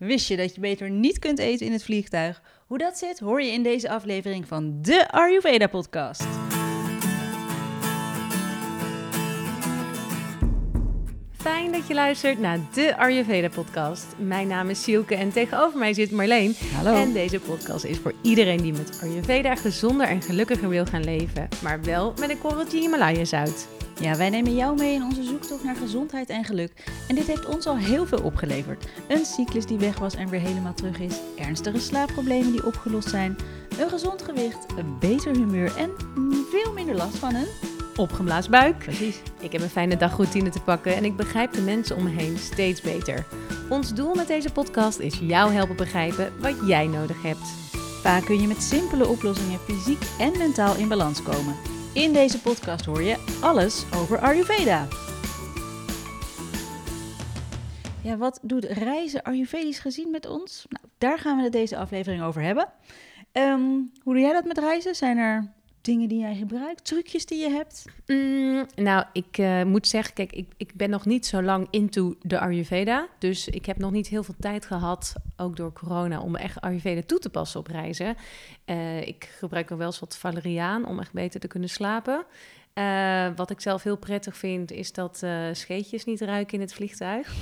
Wist je dat je beter niet kunt eten in het vliegtuig? Hoe dat zit, hoor je in deze aflevering van de Ayurveda podcast. Fijn dat je luistert naar de Ayurveda podcast. Mijn naam is Sielke en tegenover mij zit Marleen. Hallo. En deze podcast is voor iedereen die met Ayurveda gezonder en gelukkiger wil gaan leven. Maar wel met een korreltje Himalaya zout. Ja, wij nemen jou mee in onze zoektocht naar gezondheid en geluk. En dit heeft ons al heel veel opgeleverd. Een cyclus die weg was en weer helemaal terug is. Ernstige slaapproblemen die opgelost zijn. Een gezond gewicht, een beter humeur en veel minder last van een... Opgeblazen buik. Precies. Ik heb een fijne dagroutine te pakken en ik begrijp de mensen om me heen steeds beter. Ons doel met deze podcast is jou helpen begrijpen wat jij nodig hebt. Vaak kun je met simpele oplossingen fysiek en mentaal in balans komen. In deze podcast hoor je alles over Ayurveda. Ja, wat doet reizen Ayurvedisch gezien met ons? Nou, daar gaan we het deze aflevering over hebben. Ehm, hoe doe jij dat met reizen? Zijn er dingen die jij gebruikt, trucjes die je hebt? Mm, nou, ik eh, moet zeggen, kijk, ik, ik ben nog niet zo lang into de Ayurveda. Dus ik heb nog niet heel veel tijd gehad, ook door corona, om echt Ayurveda toe te passen op reizen. Eh, ik gebruik nog wel eens wat valeriaan om echt beter te kunnen slapen. Eh, wat ik zelf heel prettig vind, is dat uh, scheetjes niet ruiken in het vliegtuig.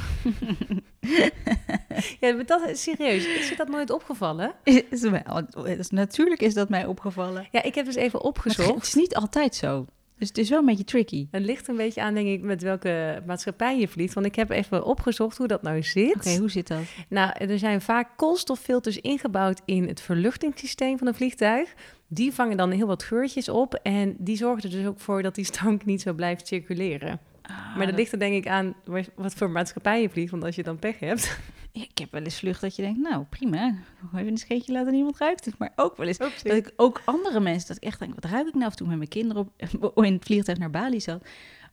ja, maar dat serieus. Is je dat nooit opgevallen? Is, is, natuurlijk is dat mij opgevallen. Ja, ik heb dus even opgezocht. het is niet altijd zo. Dus het is wel een beetje tricky. Het ligt een beetje aan, denk ik, met welke maatschappij je vliegt. Want ik heb even opgezocht hoe dat nou zit. Oké, hoe zit dat? Nou, er zijn vaak koolstoffilters ingebouwd in het verluchtingssysteem van een vliegtuig. Die vangen dan heel wat geurtjes op. En die zorgen er dus ook voor dat die stank niet zo blijft circuleren. Ah, maar dat, ligt er denk ik aan wat voor maatschappij je vliegt. Want als je dan pech hebt... Ik heb wel eens vlucht dat je denkt, nou prima, even een scheetje laten niemand ruikt het. Maar ook wel eens dat ik ook andere mensen, dat ik echt denk, wat ruik ik nou? Of toen met mijn kinderen op, in het vliegtuig naar Bali zat.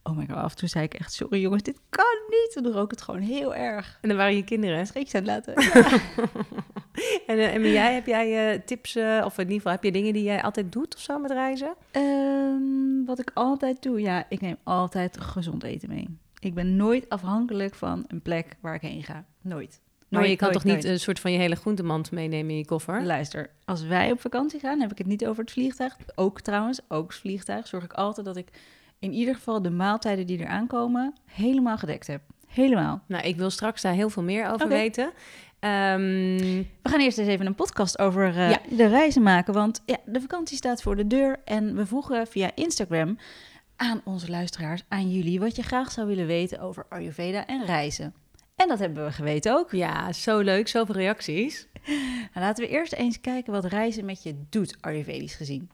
Oh my god, af en toe zei ik echt, sorry jongens, dit kan niet. En dan rook het gewoon heel erg. En dan waren je kinderen? Scheetjes aan het laten. en, uh, en jij, heb jij uh, tips, uh, of in ieder geval, heb je dingen die jij altijd doet of zo met reizen? Um, wat ik altijd doe, ja, ik neem altijd gezond eten mee. Ik ben nooit afhankelijk van een plek waar ik heen ga. Nooit. Maar je kan nooit, toch niet nooit. een soort van je hele groentemand meenemen in je koffer? Luister, als wij op vakantie gaan, heb ik het niet over het vliegtuig. Ook trouwens, ook het vliegtuig. Zorg ik altijd dat ik in ieder geval de maaltijden die er aankomen helemaal gedekt heb. Helemaal. Nou, ik wil straks daar heel veel meer over weten. Ehm, We gaan eerst eens even een podcast over eh, Ja. de reizen maken. Want ja, de vakantie staat voor de deur. En we vroegen via Instagram aan onze luisteraars, aan jullie, wat je graag zou willen weten over Ayurveda en reizen. En dat hebben we geweten ook. ja, zo leuk, zoveel reacties. Nou, laten we eerst eens kijken wat reizen met je doet, Ayurvedisch gezien.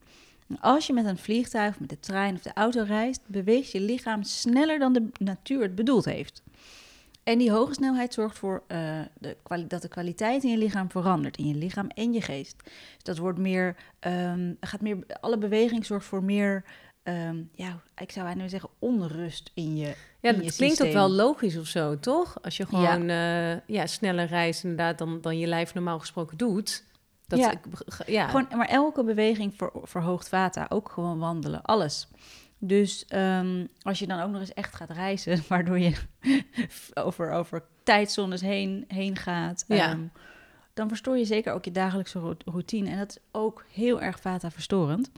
Als je met een vliegtuig, met de trein of de auto reist, beweegt je lichaam sneller dan de natuur het bedoeld heeft. En die hoge snelheid zorgt voor eh, de dat de kwaliteit in je lichaam verandert, in je lichaam en je geest. Dus dat wordt meer, ehm, gaat meer, alle beweging zorgt voor meer, ehm, ja, ik zou bijna zeggen onrust in je. Ja, in dat je klinkt ook wel logisch of zo, toch? Als je gewoon ja. ja, sneller reist inderdaad dan, dan je lijf normaal gesproken doet. Dat, Ja. ik- ja. Gewoon, maar elke beweging ver, verhoogt vata, ook gewoon wandelen, alles. Dus ehm, als je dan ook nog eens echt gaat reizen, waardoor je over, over tijdzones heen, heen gaat, Ja. ehm, dan verstoor je zeker ook je dagelijkse ro- routine. En dat is ook heel erg vata verstorend.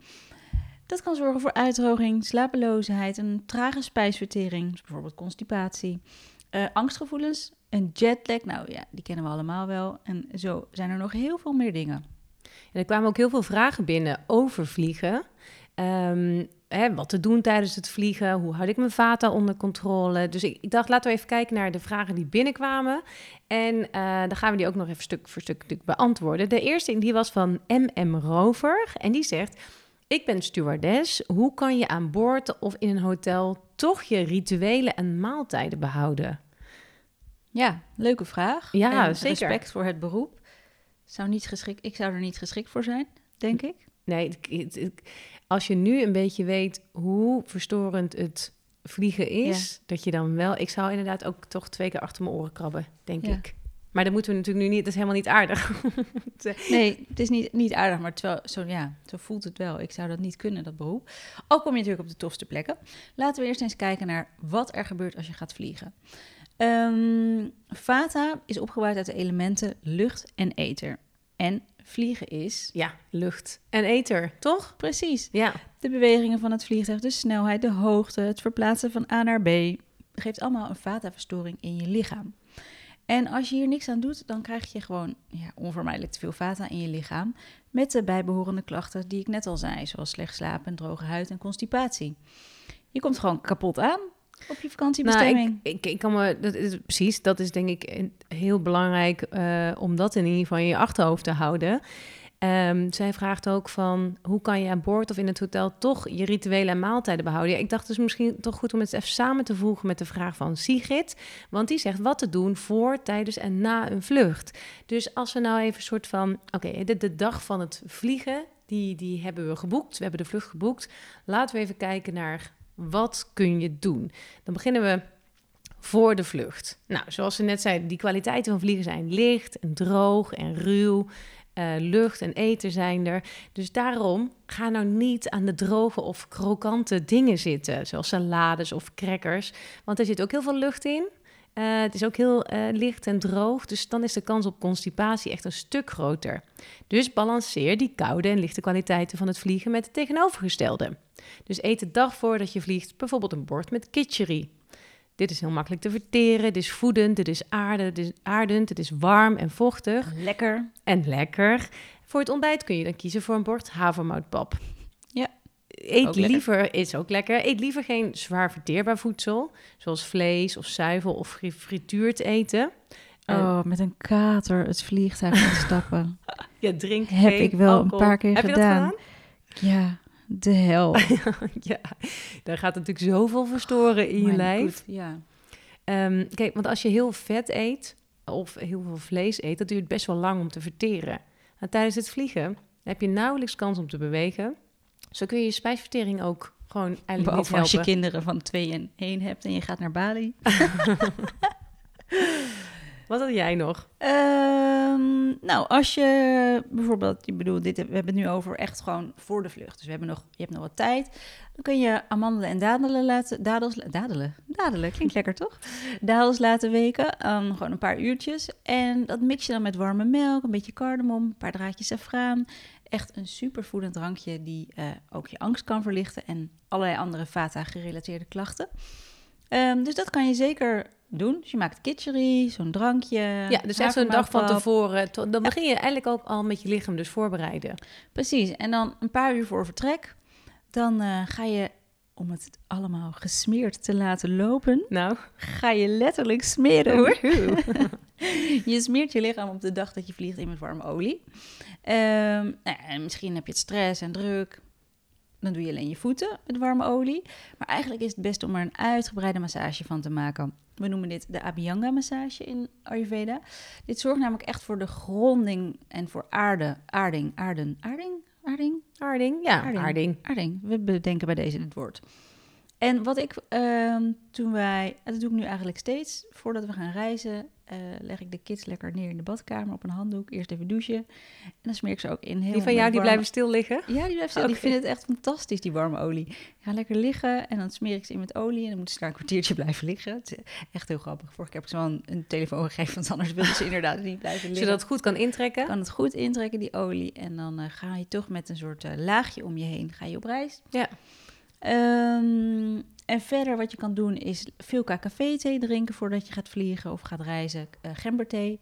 Dat kan zorgen voor uitdroging, slapeloosheid, een trage spijsvertering, dus bijvoorbeeld constipatie, eh, angstgevoelens, een jetlag, nou ja, die kennen we allemaal wel. En zo zijn er nog heel veel meer dingen. En er kwamen ook heel veel vragen binnen over vliegen. Ehm, hè, wat te doen tijdens het vliegen, hoe houd ik mijn vata onder controle. Dus ik, dacht, laten we even kijken naar de vragen die binnenkwamen. En eh, dan gaan we die ook nog even stuk voor stuk natuurlijk beantwoorden. De eerste die was van MM Rover en die zegt... Ik ben stewardess. Hoe kan je aan boord of in een hotel toch je rituelen en maaltijden behouden? Ja, leuke vraag. Ja, En zeker. Respect voor het beroep. Zou niet geschikt, ik zou er niet geschikt voor zijn, denk ik. Nee, als je nu een beetje weet hoe verstorend het vliegen is, dat je dan wel... Ik zou inderdaad ook toch twee keer achter mijn oren krabben, denk Ja. ik. Maar dat moeten we natuurlijk nu niet, dat is helemaal niet aardig. Nee, het is niet, niet aardig, maar terwijl, zo, ja, zo voelt het wel. Ik zou dat niet kunnen, dat beroep. Ook kom je natuurlijk op de tofste plekken. Laten we eerst eens kijken naar wat er gebeurt als je gaat vliegen. Ehm, vata is opgebouwd uit de elementen lucht en ether. En vliegen is... Ja, lucht en ether, toch? Precies. Ja. De bewegingen van het vliegtuig, de snelheid, de hoogte, het verplaatsen van A naar B... geeft allemaal een vata-verstoring in je lichaam. En als je hier niks aan doet, dan krijg je gewoon ja, onvermijdelijk te veel vata in je lichaam. Met de bijbehorende klachten die ik net al zei, zoals slecht slapen, droge huid en constipatie. Je komt gewoon kapot aan op je vakantiebestemming. Nou, ik, ik, kan me, dat is, precies, dat is denk ik heel belangrijk uh, om dat in ieder geval in je achterhoofd te houden. Um, zij vraagt ook van hoe kan je aan boord of in het hotel toch je rituelen en maaltijden behouden. Ja, ik dacht dus misschien toch goed om het even samen te voegen met de vraag van Sigrid. Want die zegt wat te doen voor, tijdens en na een vlucht. Dus als we nou even een soort van, oké, de, de dag van het vliegen, die, die hebben we geboekt. We hebben de vlucht geboekt. Laten we even kijken naar wat kun je doen. Dan beginnen we voor de vlucht. Nou, zoals ze net zei, die kwaliteiten van vliegen zijn licht en droog en ruw. Uh, lucht en eten zijn er. Dus daarom ga nou niet aan de droge of krokante dingen zitten, zoals salades of crackers. Want er zit ook heel veel lucht in. Uh, het is ook heel uh, licht en droog, dus dan is de kans op constipatie echt een stuk groter. Dus balanceer die koude en lichte kwaliteiten van het vliegen met het tegenovergestelde. Dus eet de dag voordat je vliegt bijvoorbeeld een bord met kitchery. Dit is heel makkelijk te verteren, dit is voedend, dit is, aarde, dit is aardend, het is warm en vochtig. Lekker. En lekker. Voor het ontbijt kun je dan kiezen voor een bord havermoutpap. Eet liever, is ook lekker, eet liever geen zwaar verteerbaar voedsel, zoals vlees of zuivel of gefrituurd eten. Oh, met een kater het vliegtuig instappen. ja, drink Heb ik wel alcohol. een paar keer Heb gedaan. Je dat gedaan? Ja, de hel. ja, daar gaat natuurlijk zoveel verstoren in je lijf. goed, Ja. Ehm, kijk, want als je heel vet eet of heel veel vlees eet, dat duurt best wel lang om te verteren. En tijdens het vliegen heb je nauwelijks kans om te bewegen. Zo kun je je spijsvertering ook gewoon eigenlijk niet Behalve als je kinderen van twee en één hebt en je gaat naar Bali. Wat had jij nog? Ehm, nou, als je bijvoorbeeld, ik bedoel, dit, we hebben het nu over echt gewoon voor de vlucht. Dus we hebben nog, je hebt nog wat tijd. Dan kun je amandelen en dadelen laten, dadels, dadelen, dadelen, klinkt lekker toch? Dadels laten weken, ehm, gewoon een paar uurtjes. En dat mix je dan met warme melk, een beetje cardamom, een paar draadjes safraan. Echt een supervoedend drankje die eh, ook je angst kan verlichten en allerlei andere vata-gerelateerde klachten. Ehm, dus dat kan je zeker doen. Dus je maakt kitchery, zo'n drankje. Ja, dus echt zo'n dag van tevoren. to- Dan begin je eigenlijk ook al met je lichaam dus voorbereiden. Precies. En dan een paar uur voor vertrek, dan eh, ga je, om het allemaal gesmeerd te laten lopen, Nou, ga je letterlijk smeren. je smeert je lichaam op de dag dat je vliegt in met warme olie. Nou ja, en misschien heb je het stress en druk. Dan doe je alleen je voeten met warme olie. Maar eigenlijk is het best om er een uitgebreide massage van te maken. We noemen dit de Abhyanga-massage in Ayurveda. Dit zorgt namelijk echt voor de gronding en voor aarde, aarding, aarden, aarding, aarding, Aarding, ja, Aarding. aarding. aarding. We bedenken bij deze het woord. En wat ik ehm, toen wij, dat doe ik nu eigenlijk steeds, voordat we gaan reizen, eh, leg ik de kids lekker neer in de badkamer op een handdoek. Eerst even douchen. En dan smeer ik ze ook in. Heel Die van jou, die blijven stil liggen? Ja, die blijft stil. Oké. Ik vind het echt fantastisch, die warme olie. Ga lekker liggen en dan smeer ik ze in met olie. En dan moeten ze daar een kwartiertje blijven liggen. Het is echt heel grappig. Vorige keer heb ik ze wel een, een telefoon gegeven, want anders wilden ze inderdaad niet blijven liggen. Zodat het goed kan intrekken. kan het goed intrekken, die olie. En dan eh, ga je toch met een soort eh, laagje om je heen ga je op reis. Ja. Ehm, en verder wat je kan doen is veel KKV-thee drinken voordat je gaat vliegen of gaat reizen. Eh, gemberthee.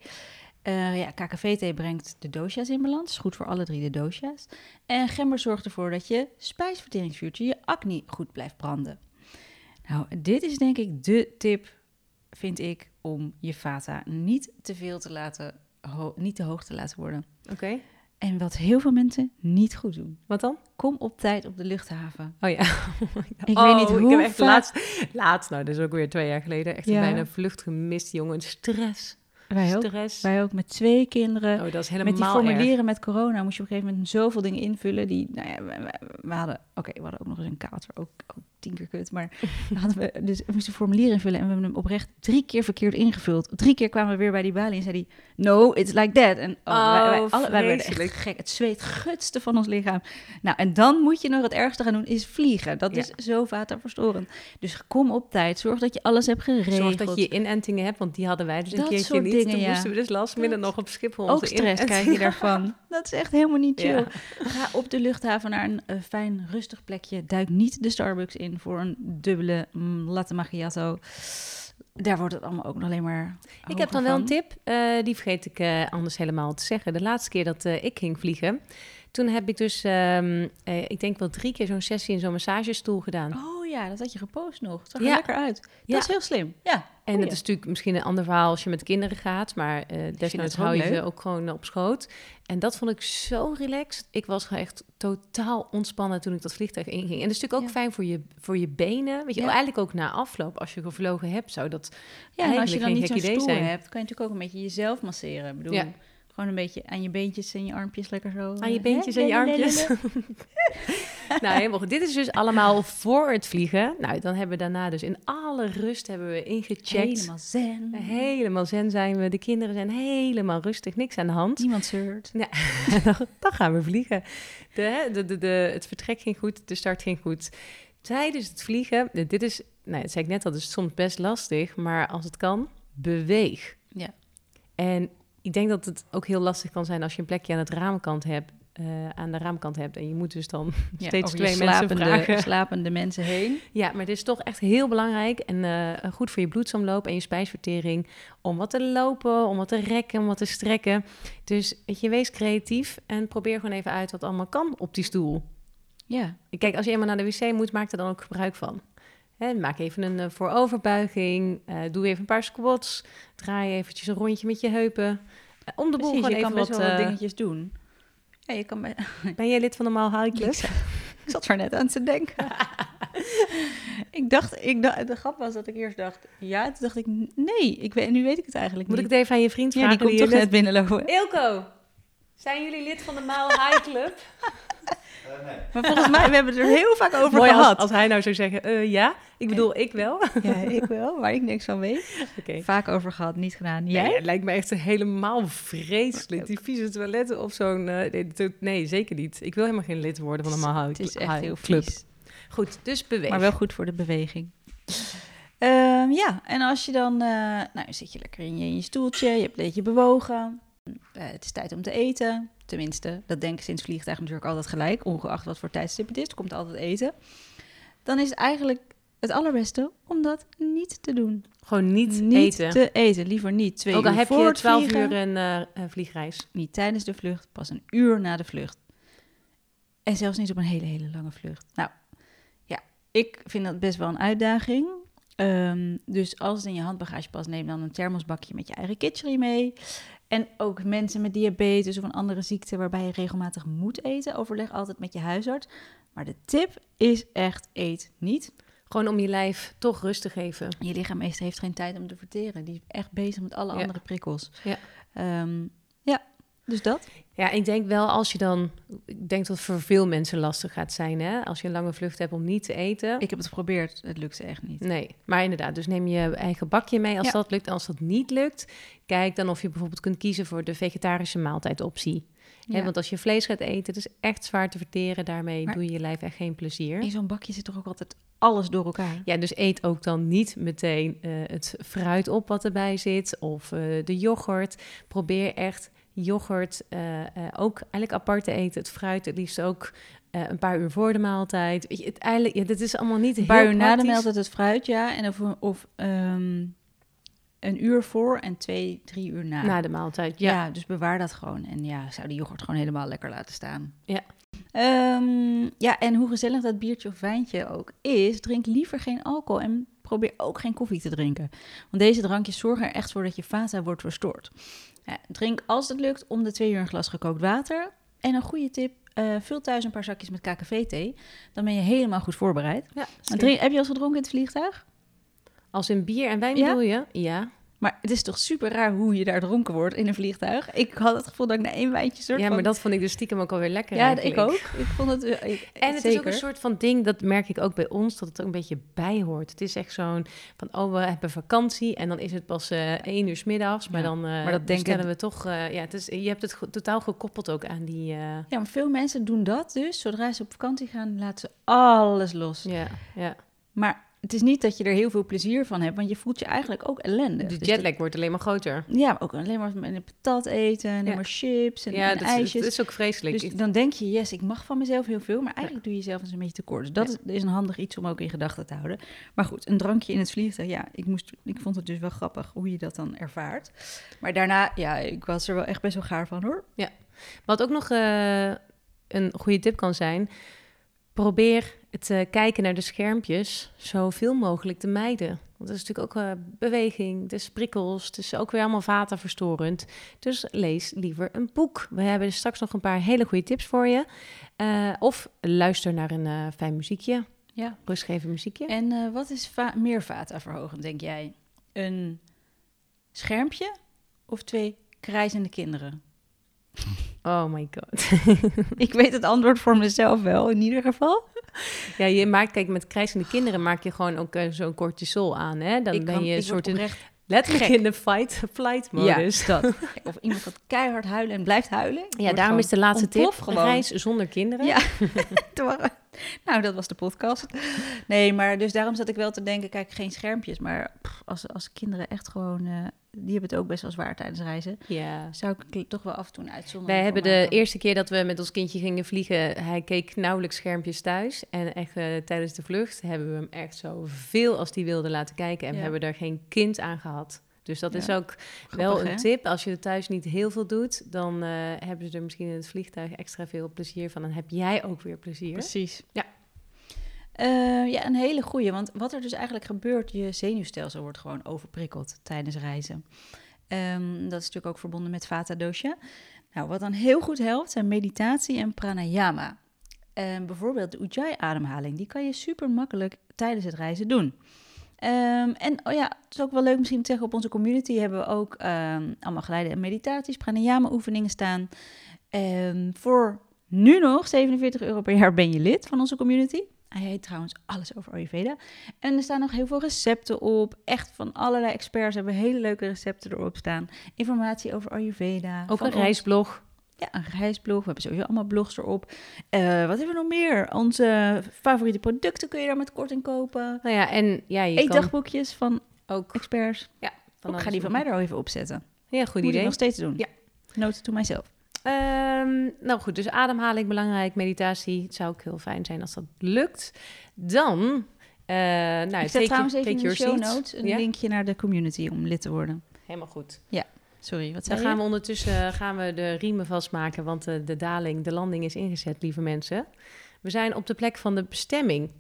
Eh, ja, KKV-thee brengt de dosha's in balans. Goed voor alle drie de dosha's. En gember zorgt ervoor dat je spijsverteringsvuurtje, je acne, goed blijft branden. Nou, dit is denk ik de tip, vind ik, om je vata niet te veel te laten, niet te hoog te laten worden. Oké, En wat heel veel mensen niet goed doen. wat dan? Kom op tijd op de luchthaven. Oh ja. Ik Oh, weet niet ik hoe heb echt vaak- laatst, laatst, nou dat is ook weer twee jaar geleden, echt Ja. bijna een vlucht gemist, jongen. Stress. Wij ook. Stress. Wij ook met twee kinderen. Oh, dat is helemaal met die erg. formulieren met corona moest je op een gegeven moment zoveel dingen invullen. Die, nou ja, we, we- we hadden, oké, we hadden ook nog eens een kater. Ook, ook tien keer kut. Maar dan hadden we dus we moesten een formulier invullen en we hebben hem oprecht drie keer verkeerd ingevuld. Drie keer kwamen we weer bij die balie en zei hij, no, it's like that. En oh, wij, wij, Oh, alle, wij werden echt gek. Het zweet gutste van ons lichaam. Nou, en dan moet je nog het ergste gaan doen, is vliegen. Dat Ja. is zo vaterverstorend. Dus kom op tijd, zorg dat je alles hebt geregeld. Zorg dat je inentingen hebt, want die hadden wij dus een Dat keertje soort niet. dingen, Toen ja. moesten we dus last midden nog op Schiphol Ook stress krijg je daarvan. Dat is echt helemaal niet chill. Ja. Ga op de luchthaven naar een eh, fijn, rustig plekje. Duik niet de Starbucks in voor een dubbele mm, latte macchiato. Daar wordt het allemaal ook nog alleen maar Ik heb dan wel een tip, eh, die vergeet ik eh, anders helemaal te zeggen. De laatste keer dat eh, ik ging vliegen, toen heb ik dus, ehm, eh, ik denk wel drie keer zo'n sessie in zo'n massagestoel gedaan. Oh ja, dat had je gepost nog. Het zag Ja. er lekker uit. Dat Ja. is heel slim. Ja. En het is natuurlijk misschien een ander verhaal als je met kinderen gaat, maar desnoods ook hou je ze ook gewoon op schoot. En dat vond ik zo relaxed. Ik was gewoon echt totaal ontspannen toen ik dat vliegtuig inging. En dat is natuurlijk ook Ja. fijn voor je, voor je benen. Weet je, Ja. eigenlijk ook na afloop, als je gevlogen hebt, zou dat Ja, en als je dan geen niet zo'n stoel zijn. hebt, kan je natuurlijk ook een beetje jezelf masseren. Ik bedoel, Ja. Gewoon een beetje aan je beentjes en je armpjes lekker zo. Aan je eh, beentjes hè? en je armpjes. nou, helemaal goed. Dit is dus allemaal voor het vliegen. Nou, dan hebben we daarna dus in alle rust hebben we ingecheckt. Helemaal zen. Helemaal zen zijn we. De kinderen zijn helemaal rustig. Niks aan de hand. Niemand zeurt. Ja, dan, gaan we vliegen. De, de, de, de, het vertrek ging goed, de start ging goed. Tijdens het vliegen, dit is, nou, dat zei ik net al, dus soms best lastig, maar als het kan, beweeg. Ja. En ik denk dat het ook heel lastig kan zijn als je een plekje aan het raamkant hebt, eh, aan de raamkant hebt en je moet dus dan Ja, steeds twee mensen slapende, vragen. slapende mensen heen. Ja, maar het is toch echt heel belangrijk en eh, goed voor je bloedsomloop en je spijsvertering om wat te lopen, om wat te rekken, om wat te strekken. Dus weet je, wees creatief en probeer gewoon even uit wat allemaal kan op die stoel. Ja, Kijk, als je eenmaal naar de wc moet, maak er dan ook gebruik van. Maak even een eh, vooroverbuiging, eh, doe even een paar squats, draai eventjes een rondje met je heupen. Eh, om de boel precies. gewoon Je even kan best wat... wel wat dingetjes doen. Ja, je kan ben jij lid van de Mile High Club? Ik zat er net aan te denken. ik dacht, ik dacht, de grap was dat ik eerst dacht, ja, toen dacht ik, nee, ik weet, nu weet ik het eigenlijk Moet ik het even aan je vriend ja, vragen? die komt toch hier net binnenlopen. Ilko, zijn jullie lid van de Mile High Club? Maar volgens mij, we hebben het er heel vaak over Mooi gehad. als hij nou zou zeggen, eh, ja. Ik bedoel, ik wel. Ja, ik wel, waar ik niks van weet. Oké. Vaak over gehad, niet gedaan. Nee, Jij? het lijkt me echt helemaal vreselijk. Die vieze toiletten of zo'n... eh, nee, nee, zeker niet. Ik wil helemaal geen lid worden van de Mile High Het is echt heel Club. vies. Goed, dus beweeg. Maar wel goed voor de beweging. Ehm, ja, en als je dan... eh, nou, zit je lekker in je, in je stoeltje, je hebt een beetje bewogen. Eh, het is tijd om te eten. Tenminste, dat denk ik sinds vliegtuig natuurlijk altijd gelijk. Ongeacht wat voor tijdstip het is, er komt altijd eten. Dan is het eigenlijk het allerbeste om dat niet te doen. Gewoon niet, niet eten. te eten. Liever niet twee Ook al uur heb voor je het 12 vliegen. uur een een vliegreis. Niet tijdens de vlucht, pas een uur na de vlucht. En zelfs niet op een hele, hele lange vlucht. Nou, ja, ik vind dat best wel een uitdaging. Ehm, dus als het in je handbagage past, neem dan een thermosbakje met je eigen kitchery mee. En ook mensen met diabetes of een andere ziekte waarbij je regelmatig moet eten, overleg altijd met je huisarts. Maar de tip is echt, eet niet. Gewoon om je lijf toch rust te geven. Je lichaam heeft geen tijd om te verteren. Die is echt bezig met alle Ja. andere prikkels. Ja. Ehm, ja, dus dat. Ja, ik denk wel als je dan... Ik denk dat het voor veel mensen lastig gaat zijn, hè? Als je een lange vlucht hebt om niet te eten. Ik heb het geprobeerd, het lukte echt niet. Nee, maar inderdaad, dus neem je eigen bakje mee als Ja. dat lukt. Als dat niet lukt, kijk dan of je bijvoorbeeld kunt kiezen voor de vegetarische maaltijdoptie. Hè, Ja. want als je vlees gaat eten, het is echt zwaar te verteren. Daarmee Maar- doe je je lijf echt geen plezier. In zo'n bakje zit toch ook altijd alles door elkaar. Ja, dus eet ook dan niet meteen eh, het fruit op wat erbij zit of eh, de yoghurt. Probeer echt yoghurt eh, eh, ook eigenlijk apart te eten. Het fruit het liefst ook eh, een paar uur voor de maaltijd. Weet je, het, eigenlijk, ja, dit is allemaal niet Een heel paar uur na de maaltijd het fruit, ja. En of, of ehm, een uur voor en twee, drie uur na. Na de maaltijd, ja. ja. dus bewaar dat gewoon. En ja, zou die yoghurt gewoon helemaal lekker laten staan. Ja. Ehm, ja, en hoe gezellig dat biertje of wijntje ook is, drink liever geen alcohol en probeer ook geen koffie te drinken. Want deze drankjes zorgen er echt voor dat je vata wordt verstoord. Ja, drink als het lukt om de twee uur een glas gekookt water. En een goede tip, eh, vul thuis een paar zakjes met KKV-thee. Dan ben je helemaal goed voorbereid. ja drink- heb je al eens gedronken in het vliegtuig? Als in bier en wijn Ja? bedoel je? Ja. Maar het is toch super raar hoe je daar dronken wordt in een vliegtuig. Ik had het gevoel dat ik na één wijntje soort Ja, van... maar dat vond ik dus stiekem ook alweer lekker Ja, eigenlijk. ik ook. Ik vond het... eh, ik- En het is ook een soort van ding, dat merk ik ook bij ons, dat het er een beetje bij hoort. Het is echt zo'n van, oh, we hebben vakantie en dan is het pas eh één uur 's middags. Maar Ja, dan eh maar dat denken- we toch, ja, het is, je hebt het totaal gekoppeld ook aan die, Ja, maar veel mensen doen dat dus. Zodra ze op vakantie gaan, laten ze alles los. ja, ja. Maar het is niet dat je er heel veel plezier van hebt, want je voelt je eigenlijk ook ellendig. De Dus jetlag wordt alleen maar groter. ja, ook alleen maar met een patat eten, alleen Ja. maar chips en, ja, en dat, ijsjes. dat is ook vreselijk. Dus dan denk je, yes, ik mag van mezelf heel veel, maar eigenlijk doe je jezelf eens een beetje tekort. Dus dat is, is een handig iets om ook in gedachten te houden. Maar goed, een drankje in het vliegtuig, ja, ik, moest, ik vond het dus wel grappig hoe je dat dan ervaart. Maar daarna, ja, ik was er wel echt best wel gaar van hoor. Wat ook nog eh, een goede tip kan zijn, probeer het eh, kijken naar de schermpjes zoveel mogelijk te mijden. Want dat is natuurlijk ook eh, beweging, de prikkels, het is ook weer allemaal vatenverstorend. Dus lees liever een boek. We hebben straks nog een paar hele goede tips voor je. Eh, of luister naar een fijn muziekje, Ja. rustgevend muziekje. En wat is va- meer vata-verhogend, denk jij? Een schermpje of twee krijzende kinderen? Oh my god. ik weet het antwoord voor mezelf wel, in ieder geval. ja, je maakt, kijk, met krijzende kinderen maak je gewoon ook eh, zo'n cortisol aan. Hè? Dan ik ben kan- je een soort in, letterlijk gek. in de fight-flight modus. Ja, dat. Of iemand gaat keihard huilen en blijft huilen. Ja, daarom is de laatste tip, gewoon. reis zonder kinderen. Ja. nou, dat was de podcast. Nee, maar dus daarom zat ik wel te denken, kijk, geen schermpjes. Maar pff, als, als kinderen echt gewoon, eh, die hebben het ook best wel zwaar tijdens reizen. Ja. Zou ik toch wel af en toe een uitzondering Wij hebben de maken. eerste keer dat we met ons kindje gingen vliegen, hij keek nauwelijks schermpjes thuis. En echt eh, tijdens de vlucht hebben we hem echt zoveel als hij wilde laten kijken. En Ja. we hebben er geen kind aan gehad. Dus dat is ook wel een hè? tip. Als je er thuis niet heel veel doet, dan eh, hebben ze er misschien in het vliegtuig extra veel plezier van. Dan heb jij ook weer plezier. Precies. Ja. Eh, ja, een hele goeie. Want wat er dus eigenlijk gebeurt, je zenuwstelsel wordt gewoon overprikkeld tijdens reizen. Ehm, dat is natuurlijk ook verbonden met Vata Dosha. Nou, wat dan heel goed helpt, zijn meditatie en pranayama. Ehm, bijvoorbeeld de Ujjayi-ademhaling. Die kan je super makkelijk tijdens het reizen doen. Ehm, en oh ja, het is ook wel leuk misschien te zeggen, op onze community hebben we ook ehm, allemaal geleide en meditaties, pranayama-oefeningen staan. Ehm, voor nu nog 47 euro per jaar ben je lid van onze community. Hij heet trouwens Alles over Ayurveda. En er staan nog heel veel recepten op. Echt van allerlei experts hebben hele leuke recepten erop staan. Informatie over Ayurveda. Ook een reisblog. Ja, een reisblog. We hebben sowieso allemaal blogs erop. Eh, wat hebben we nog meer? Onze favoriete producten kun je daar met korting kopen. Nou ja, en ja, je kan Eetdagboekjes van ook... experts. Van ik ga die van mij er al even opzetten. Ja, goed Moet ik idee. nog steeds doen. Ja. Note to myself. Ehm, nou goed, dus ademhaling belangrijk, meditatie. Het zou ook heel fijn zijn als dat lukt. Dan, eh nou, ik zet trouwens even in de show notes een Ja? linkje naar de community om lid te worden. Helemaal goed. Sorry, wat Dan zei gaan we ondertussen gaan we de riemen vastmaken, want de, de daling, de landing is ingezet, lieve mensen. We zijn op de plek van de bestemming.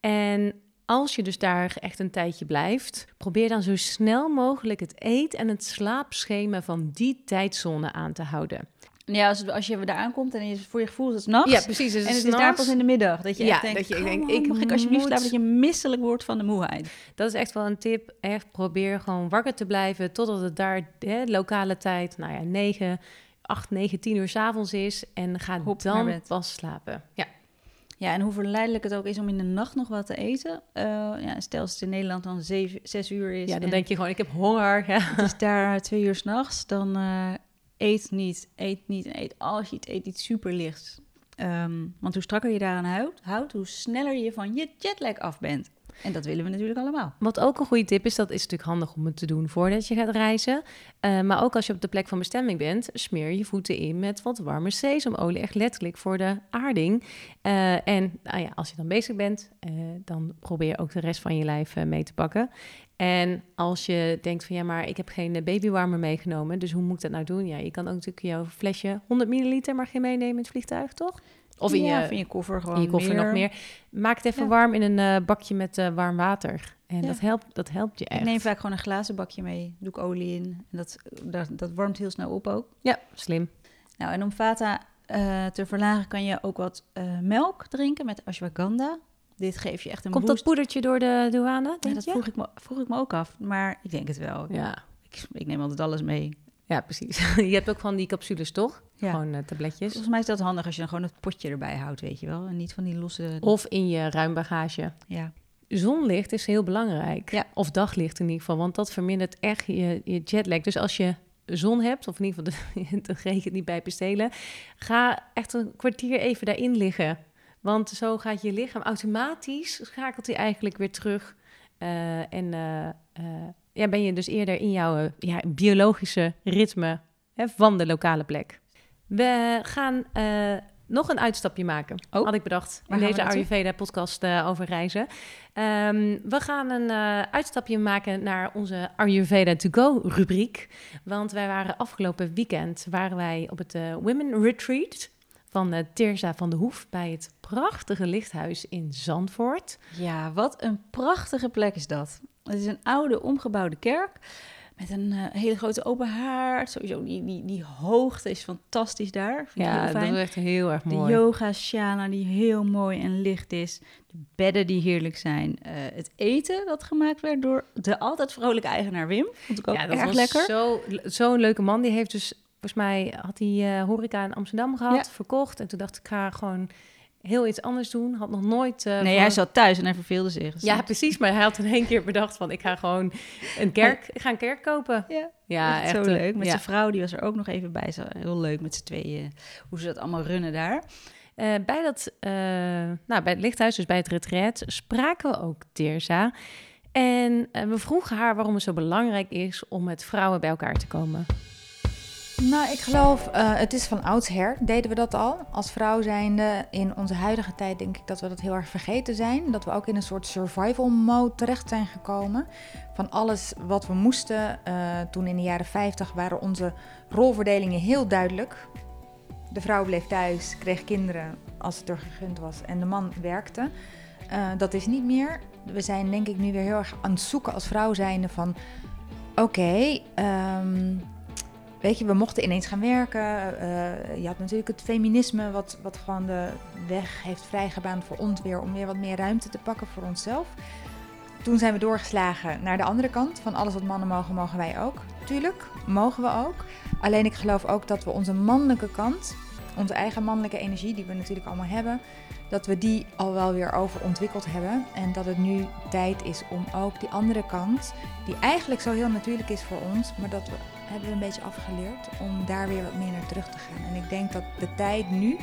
En als je dus daar echt een tijdje blijft, probeer dan zo snel mogelijk het eet- en het slaapschema van die tijdzone aan te houden. Ja, als, als je daar aankomt en je, voor je gevoel is het nachts. Ja, precies. Dus en het is daar pas in de middag. Dat je Ja, echt denkt, dat je "Come denkt, on, ik mag ik alsjeblieft moet- slapen? Dat je misselijk wordt van de moeheid. Dat is echt wel een tip. Echt probeer gewoon wakker te blijven totdat het daar hè, lokale tijd, nou ja, 9, 8, 9, 10 uur 's avonds is. En ga Hop dan pas slapen. Ja. Ja, en hoe verleidelijk het ook is om in de nacht nog wat te eten. Eh, ja, stel als het in Nederland dan 7, 6 uur is. ja, dan en denk je gewoon, ik heb honger. Ja. het is daar twee uur s'nachts, dan eh, eet niet, eet niet en eet als je het eet iets super lichts. Ehm, want hoe strakker je daaraan houdt, houdt, hoe sneller je van je jetlag af bent. En dat willen we natuurlijk allemaal. Wat ook een goede tip is, dat is natuurlijk handig om het te doen voordat je gaat reizen. Eh, maar ook als je op de plek van bestemming bent, smeer je voeten in met wat warme sesamolie. Echt letterlijk voor de aarding. Eh, en nou ja, als je dan bezig bent, eh, dan probeer ook de rest van je lijf mee te pakken. En als je denkt van ja, maar ik heb geen babywarmer meegenomen, dus hoe moet ik dat nou doen? Ja, je kan ook natuurlijk jouw flesje 100 milliliter mag je meenemen in het vliegtuig, toch? Of in ja, je, of in je koffer gewoon in je koffer nog meer. Maak het even Ja. warm in een eh, bakje met eh, warm water. En Ja. dat, helpt, dat helpt je echt. Ik neem vaak gewoon een glazen bakje mee, doe ik olie in. En dat, dat, dat warmt heel snel op ook. Ja, slim. Nou, en om vata eh, te verlagen kan je ook wat melk drinken met ashwagandha. Dit geeft je echt een Komt boost. dat poedertje door de douane, denk dat je? vroeg ik, me, vroeg ik me ook af, maar ik denk het wel. Ja. ik, ik neem altijd alles mee. Ja, precies. Je hebt ook van die capsules, toch? Ja. Gewoon eh, tabletjes. Volgens mij is dat handig als je dan gewoon het potje erbij houdt, weet je wel. En niet van die losse... Of in je ruimbagage. Ja, Zonlicht is heel belangrijk. Ja. Of daglicht in ieder geval, want dat vermindert echt je, je jetlag. Dus als je zon hebt, of in ieder geval de, de regent niet bij bestelen, ga echt een kwartier even daarin liggen. Want zo gaat je lichaam automatisch, schakelt hij eigenlijk weer terug. Eh, en eh, ja, ben je dus eerder in jouw ja, biologische ritme hè, van de lokale plek. We gaan eh, nog een uitstapje maken, Oh. had ik bedacht. In deze? Ayurveda-podcast eh, over reizen. Ehm, we gaan een eh, uitstapje maken naar onze Ayurveda to go rubriek. Want wij waren afgelopen weekend waren wij op het Women Retreat van Terza van de Hoef bij het prachtige lichthuis in Zandvoort. Ja, wat een prachtige plek is dat. Het is een oude, omgebouwde kerk met een eh, hele grote open haard. Sowieso, die, die, die hoogte is fantastisch daar. Vind Ja, heel dat fijn. was echt heel erg De mooi. yoga shana die heel mooi en licht is. De bedden die heerlijk zijn. Eh, het eten dat gemaakt werd door de altijd vrolijke eigenaar Wim. Vond ik ook ja, dat erg was lekker. zo- Zo'n leuke man. Die heeft dus, volgens mij had hij eh, horeca in Amsterdam gehad, Ja. verkocht. En toen dacht ik, ik ga gewoon heel iets anders doen. Had nog nooit... eh, nee, hij zat thuis en hij verveelde zich. Dus Ja, precies. Maar hij had in één keer bedacht van, ik ga gewoon een kerk, ik ga een kerk kopen. Ja, Ja, echt, echt, zo eh, leuk. Met ja. zijn vrouw, die was er ook nog even bij. Zo, heel leuk met z'n tweeën, hoe ze dat allemaal runnen daar. Eh, bij, dat, eh, nou, bij het lichthuis, dus bij het retreat, spraken we ook Teersa. En we vroegen haar waarom het zo belangrijk is om met vrouwen bij elkaar te komen. Nou, ik geloof, eh, het is van oudsher, deden we dat al. Als vrouw zijnde, in onze huidige tijd denk ik dat we dat heel erg vergeten zijn. Dat we ook in een soort survival mode terecht zijn gekomen. Van alles wat we moesten. eh, toen in de jaren 50 waren onze rolverdelingen heel duidelijk. De vrouw bleef thuis, kreeg kinderen als het er gegund was. En de man werkte. Eh, dat is niet meer. We zijn denk ik nu weer heel erg aan het zoeken als vrouw zijnde van... Oké, ehm, Weet je, we mochten ineens gaan werken. Eh, je had natuurlijk het feminisme, wat, wat gewoon de weg heeft vrijgebaand voor ons weer om weer wat meer ruimte te pakken voor onszelf. Toen zijn we doorgeslagen naar de andere kant. Van alles wat mannen mogen, mogen wij ook. Tuurlijk, mogen we ook. Alleen ik geloof ook dat we onze mannelijke kant, onze eigen mannelijke energie, die we natuurlijk allemaal hebben, dat we die al wel weer overontwikkeld hebben. En dat het nu tijd is om ook die andere kant, die eigenlijk zo heel natuurlijk is voor ons, maar dat we hebben we een beetje afgeleerd om daar weer wat meer naar terug te gaan. En ik denk dat de tijd nu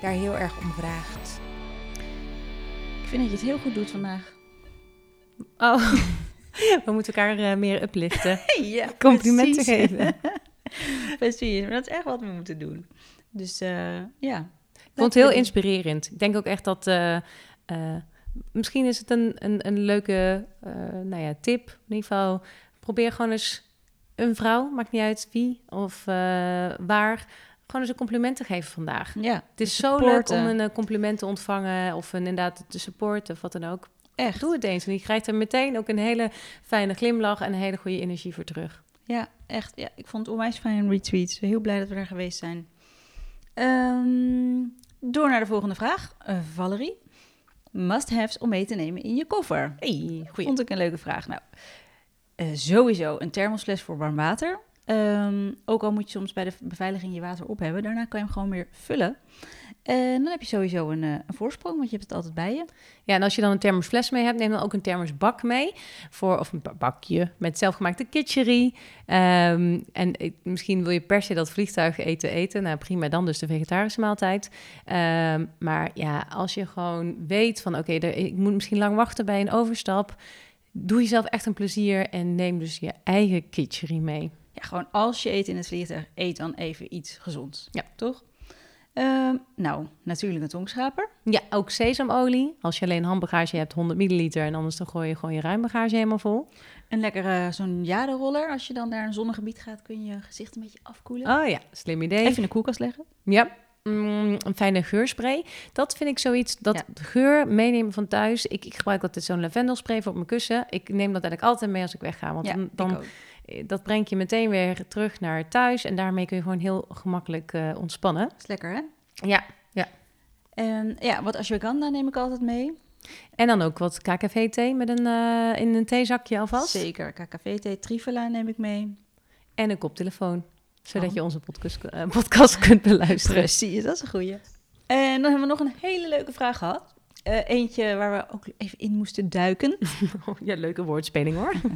daar heel erg om vraagt. Ik vind dat je het heel goed doet vandaag. Oh, we moeten elkaar eh, meer uplichten. ja, Complimenten precies. geven. precies, maar dat is echt wat we moeten doen. Dus eh, ja. Ik vond het heel inspirerend. Ik denk ook echt dat... eh, eh, misschien is het een, een, een leuke eh, nou ja, tip. In ieder geval, probeer gewoon eens een vrouw, maakt niet uit wie of eh, waar... gewoon eens een compliment te geven vandaag. Ja, Het is zo leuk om een eh, compliment te ontvangen... of een, inderdaad te supporten of wat dan ook. echt. Doe het eens. En je krijgt er meteen ook een hele fijne glimlach... en een hele goede energie voor terug. Ja, echt. Ja, ik vond het onwijs fijn retweets. Heel blij dat we daar geweest zijn. Ehm, door naar de volgende vraag. Eh, Valerie. Must-haves om mee te nemen in je koffer. Hey, goeie. Vond ik een leuke vraag. Nou, eh, sowieso een thermosfles voor warm water. Ehm, ook al moet je soms bij de beveiliging je water op hebben. Daarna kan je hem gewoon weer vullen. En dan heb je sowieso een, eh, een voorsprong, want je hebt het altijd bij je. Ja, en als je dan een thermosfles mee hebt, neem dan ook een thermosbak mee. Voor, of een ba- bakje met zelfgemaakte kitchery. Ehm, en misschien wil je per se dat vliegtuig eten eten. Nou, prima, dan dus de vegetarische maaltijd. Ehm, maar ja, als je gewoon weet van... oké, ik moet misschien lang wachten bij een overstap... doe jezelf echt een plezier en neem dus je eigen kitchery mee. Ja, gewoon als je eet in het vliegtuig, eet dan even iets gezonds. Ja. Toch? Ehm, nou, natuurlijk een tongschraper. Ja, ook sesamolie. Als je alleen handbagage hebt, 100 milliliter... en anders dan gooi je gewoon je ruimbagage helemaal vol. Een lekkere zo'n jaderoller. Als je dan naar een zonnegebied gaat, kun je je gezicht een beetje afkoelen. Oh ja, slim idee. Even in de koelkast leggen. Ja, mm, een fijne geurspray. Dat vind ik zoiets, dat Ja. geur meenemen van thuis. Ik, ik gebruik altijd zo'n lavendelspray voor op mijn kussen. Ik neem dat eigenlijk altijd mee als ik wegga. Want ja, dan, eh, dat brengt je meteen weer terug naar thuis. En daarmee kun je gewoon heel gemakkelijk eh, ontspannen. is lekker, hè? Ja. En ja, wat ashwagandha neem ik altijd mee. En dan ook wat KKV-thee met een, eh, in een theezakje alvast. Zeker. KKV-thee, trifela neem ik mee. en een koptelefoon. Zodat Oh. je onze podcast, eh, podcast kunt beluisteren. Precies, dat is een goeie. En dan hebben we nog een hele leuke vraag gehad. Eh, eentje waar we ook even in moesten duiken. Ja, leuke woordspeling hoor.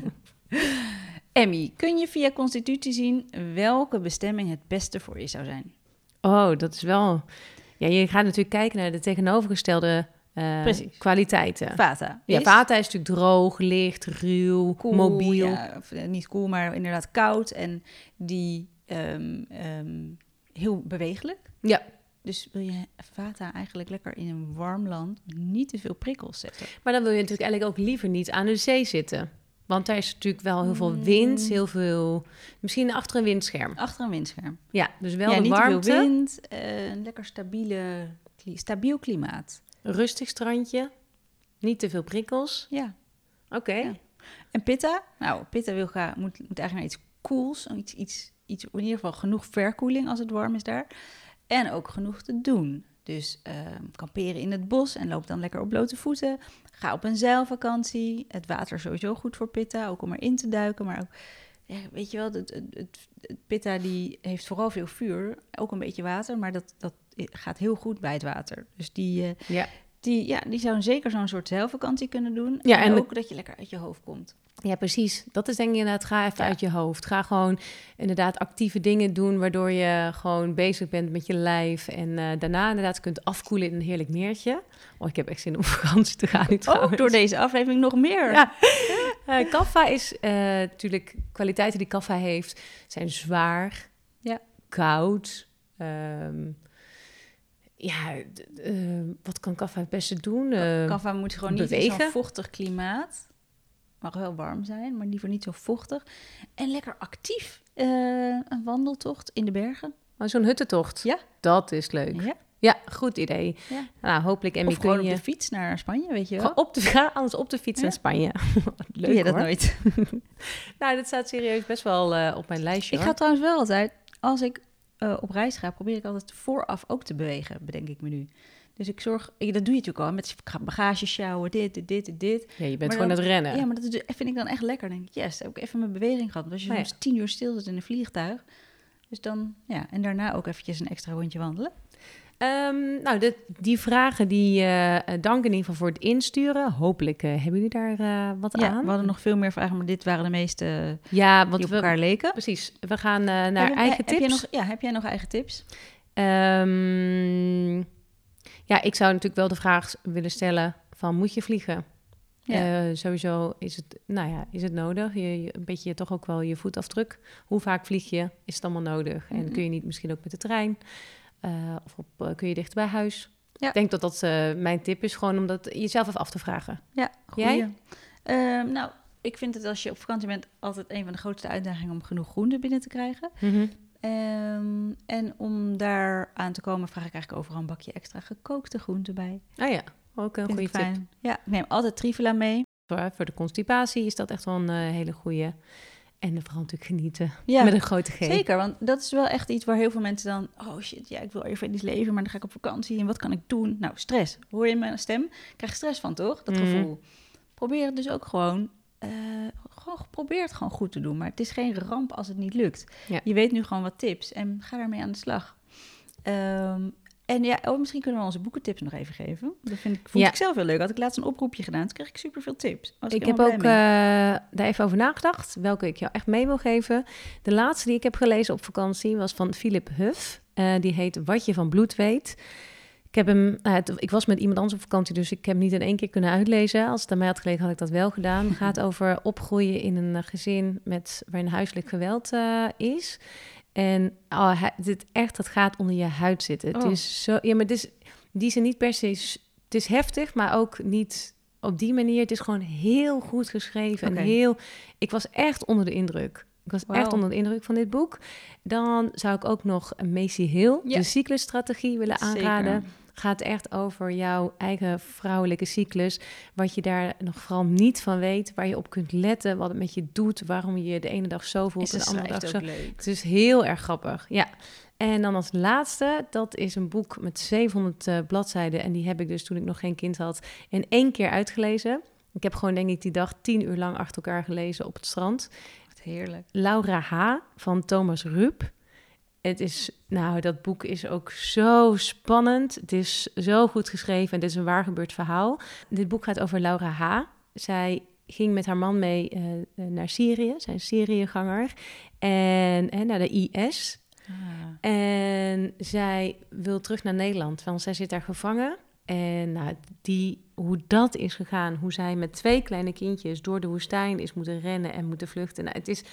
Emmy, kun je via constitutie zien welke bestemming het beste voor je zou zijn? Oh, dat is wel... Ja, je gaat natuurlijk kijken naar de tegenovergestelde eh, kwaliteiten. Vata. Ja, is Vata is natuurlijk droog, licht, ruw, cool, mobiel. ja, of, niet cool, maar inderdaad koud. En die ehm, ehm, heel bewegelijk. Ja. Dus wil je Vata eigenlijk lekker in een warm land niet te veel prikkels zetten. Maar dan wil je natuurlijk eigenlijk ook liever niet aan de zee zitten. Want daar is natuurlijk wel heel veel Mm. wind, heel veel... Misschien achter een windscherm. Achter een windscherm. Ja, dus wel ja, de warmte, veel wind, eh, een lekker stabiele, stabiel klimaat. rustig strandje, niet te veel prikkels. Ja. Oké. Ja. En Pitta? Nou, Pitta wil graag, moet, moet eigenlijk naar iets koels, iets, iets, in ieder geval genoeg verkoeling als het warm is daar. En ook genoeg te doen. Dus ehm, kamperen in het bos en loop dan lekker op blote voeten. Ga op een zeilvakantie. Het water is sowieso goed voor Pitta, ook om erin te duiken. Maar ook, weet je wel, het, het Pitta die heeft vooral veel vuur, ook een beetje water. Maar dat, dat gaat heel goed bij het water. Dus die, eh, Ja. Die, ja, die zou zeker zo'n soort zeilvakantie kunnen doen. Ja, en en de- ook dat je lekker uit je hoofd komt. ja, precies. Dat is denk ik inderdaad, ga even Ja. uit je hoofd. Ga gewoon inderdaad actieve dingen doen... waardoor je gewoon bezig bent met je lijf. En eh, daarna inderdaad kunt afkoelen in een heerlijk meertje. Oh, ik heb echt zin om vakantie te gaan nu Ook trouwens. Oh, door deze aflevering nog meer. Ja. Eh, kaffa is eh, natuurlijk, kwaliteiten die kaffa heeft, zijn zwaar, Ja. koud. ehm, ja, d- eh, wat kan kaffa het beste doen? Eh, Kaffa moet gewoon niet in zo'n vochtig klimaat. Mag wel warm zijn, maar liever niet zo vochtig. En lekker actief. Eh, een wandeltocht in de bergen. oh, Zo'n huttentocht. Ja. Dat is leuk. Ja. Ja, goed idee. Ja. Nou, hopelijk Emmy of gewoon kun op je... de fiets naar Spanje, weet je wel. Op de, ga anders op de fiets Ja. naar Spanje. leuk Doe je dat hoor. nooit? Nou, dat staat serieus best wel eh, op mijn lijstje. Ik hoor. ga trouwens wel altijd, als ik eh, op reis ga, probeer ik altijd vooraf ook te bewegen, bedenk ik me nu. Dus ik zorg, ik, dat doe je natuurlijk al, met bagage sjouwen, dit, dit, dit, dit. Ja, je bent Maar gewoon aan het rennen. Ja, maar dat is- vind ik dan echt lekker. Dan denk ik, yes, heb ik even mijn beweging gehad. Want als je ja. soms tien uur stil zit in een vliegtuig. Dus dan, ja, en daarna ook eventjes een extra rondje wandelen. Ehm, nou, de, die vragen die eh, dank in ieder geval voor het insturen. Hopelijk eh, hebben jullie daar eh, wat Ja, aan. we hadden nog veel meer vragen, maar dit waren de meeste Ja, die op we, elkaar leken. precies. We gaan naar Heb eigen heb tips. Jij nog, ja, heb jij nog eigen tips? Ehm, ja, ik zou natuurlijk wel de vraag willen stellen van moet je vliegen? Ja. Sowieso is het, nou ja, is het nodig? Je, je- een beetje toch ook wel je voetafdruk. Hoe vaak vlieg je? Is het allemaal nodig? En Mhm. kun je niet misschien ook met de trein? Eh, of op, eh, kun je dichter bij huis? Ja. Ik denk dat dat eh, mijn tip is, gewoon om dat jezelf even af te vragen. Ja, Jij? goeie. Ehm, nou, ik vind het als je op vakantie bent altijd een van de grootste uitdagingen om genoeg groente binnen te krijgen. Ehm, en om daar aan te komen vraag ik eigenlijk overal een bakje extra gekookte groenten bij. Ah ja, ook een goede tip. fijn. Ja, ik neem altijd trifela mee. Voor, voor de constipatie is dat echt wel een hele goede. En vooral natuurlijk genieten Ja, met een grote G. zeker. Want dat is wel echt iets waar heel veel mensen dan... Oh shit, ja, ik wil Ayurvedisch leven, maar dan ga ik op vakantie. En wat kan ik doen? Nou, stress. Hoor je mijn stem? Ik krijg je stress van, toch? Dat Mhm. gevoel. Probeer het dus ook gewoon... eh, gewoon probeer het gewoon goed te doen. Maar het is geen ramp als het niet lukt. Ja. Je weet nu gewoon wat tips en ga daarmee aan de slag. Ehm, en ja, oh, misschien kunnen we onze boekentips nog even geven. Dat vind ik, vond Ja. ik zelf heel leuk. Had ik laatst een oproepje gedaan, toen kreeg ik superveel tips. Was Ik heb ook eh, daar even over nagedacht, welke ik jou echt mee wil geven. De laatste die ik heb gelezen op vakantie was van Philip Huff. Eh, die heet Wat je van bloed weet. Ik, heb hem, het- ik was met iemand anders op vakantie, dus ik heb hem niet in één keer kunnen uitlezen. Als het aan mij had gelegen, had ik dat wel gedaan. Het gaat over opgroeien in een eh, gezin met, waarin huiselijk geweld eh, is. En oh, hij- dit echt, dat gaat onder je huid zitten. Het Oh. is zo, ja, maar het is, die zijn niet per se, het is heftig, maar ook niet op die manier. Het is gewoon heel goed geschreven en heel, ik was echt onder de indruk. Ik was echt onder de indruk van dit boek. Dan zou ik ook nog Macy Hill, Ja. de cyclusstrategie, willen aanraden. Zeker. Gaat echt over jouw eigen vrouwelijke cyclus. Wat je daar nog vooral niet van weet. Waar je op kunt letten. Wat het met je doet. Waarom je je de ene dag zo voelt Is en de andere dag zo. leuk. Het is heel erg grappig, ja. En dan als laatste, dat is een boek met 700 eh, bladzijden. En die heb ik dus toen ik nog geen kind had in één keer uitgelezen. Ik heb gewoon denk ik die dag tien uur lang achter elkaar gelezen op het strand. Heerlijk. Laura H. van Thomas Rup. Het is, nou, dat boek is ook zo spannend. Het is zo goed geschreven en dit is een waar gebeurd verhaal. Dit boek gaat over Laura H. Zij ging met haar man mee uh, naar Syrië, zijn Syriëganger, en, en naar de IS. Ah. En zij wil terug naar Nederland, want zij zit daar gevangen. En nou, die, hoe dat is gegaan, hoe zij met twee kleine kindjes door de woestijn is moeten rennen en moeten vluchten. Nou, het is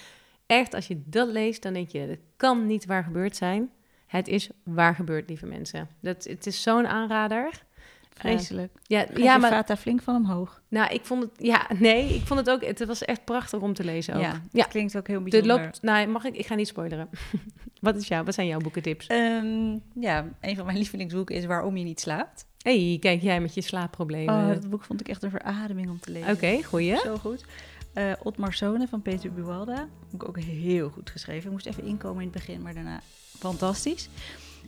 echt, als je dat leest, dan denk je, het kan niet waar gebeurd zijn. Het is waar gebeurd, lieve mensen. Dat, het is zo'n aanrader. Vreselijk. Uh, ja, ja, maar gaat daar flink van omhoog. Nou, ik vond het, ja, nee, ik vond het ook, het was echt prachtig om te lezen ook. Ja, ja. klinkt ook heel bijzonder. Dit loopt, nou, mag ik, ik ga niet spoileren. wat is jou, wat zijn jouw boekentips? Um, ja, een van mijn lievelingsboeken is Waarom je niet slaapt. hey, kijk jij met je slaapproblemen. Oh, dat boek vond ik echt een verademing om te lezen. Oké, okay, goeie. Zo goed. Uh, Otmar Zonen van Peter Buwalda. Ik ook heel goed geschreven. Ik moest even inkomen in het begin, maar daarna fantastisch.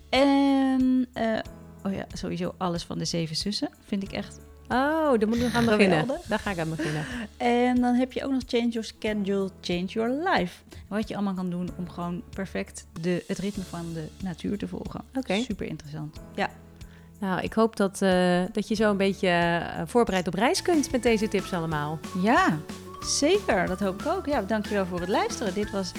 En uh, oh ja, sowieso alles van de Zeven Zussen. Vind ik echt Oh, daar moet ik aan beginnen. Daar ga ik aan beginnen. En dan heb je ook nog Change Your Schedule, Change Your Life. Wat je allemaal kan doen om gewoon perfect de, het ritme van de natuur te volgen. Oké. Super interessant. Ja. Nou, ik hoop dat, uh, dat je zo een beetje voorbereid op reis kunt met deze tips allemaal. Ja, zeker. Dat hoop ik ook. Ja, dankjewel voor het luisteren. Dit was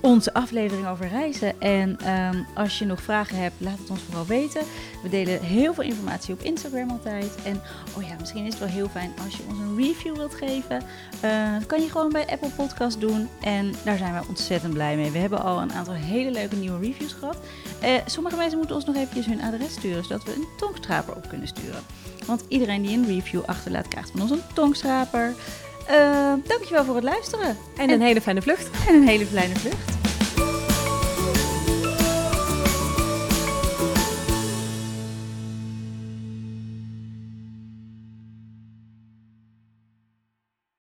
onze aflevering over reizen. En um, als je nog vragen hebt, laat het ons vooral weten. We delen heel veel informatie op Instagram altijd. En oh ja, misschien is het wel heel fijn als je ons een review wilt geven. Uh, dat kan je gewoon bij Apple Podcast doen. En daar zijn we ontzettend blij mee. We hebben al een aantal hele leuke nieuwe reviews gehad. Uh, sommige mensen moeten ons nog eventjes hun adres sturen, zodat we een tongstraper op kunnen sturen. Want iedereen die een review achterlaat, krijgt van ons een tongstraper. Uh, dankjewel voor het luisteren. En, en een hele fijne vlucht. En een hele fijne vlucht.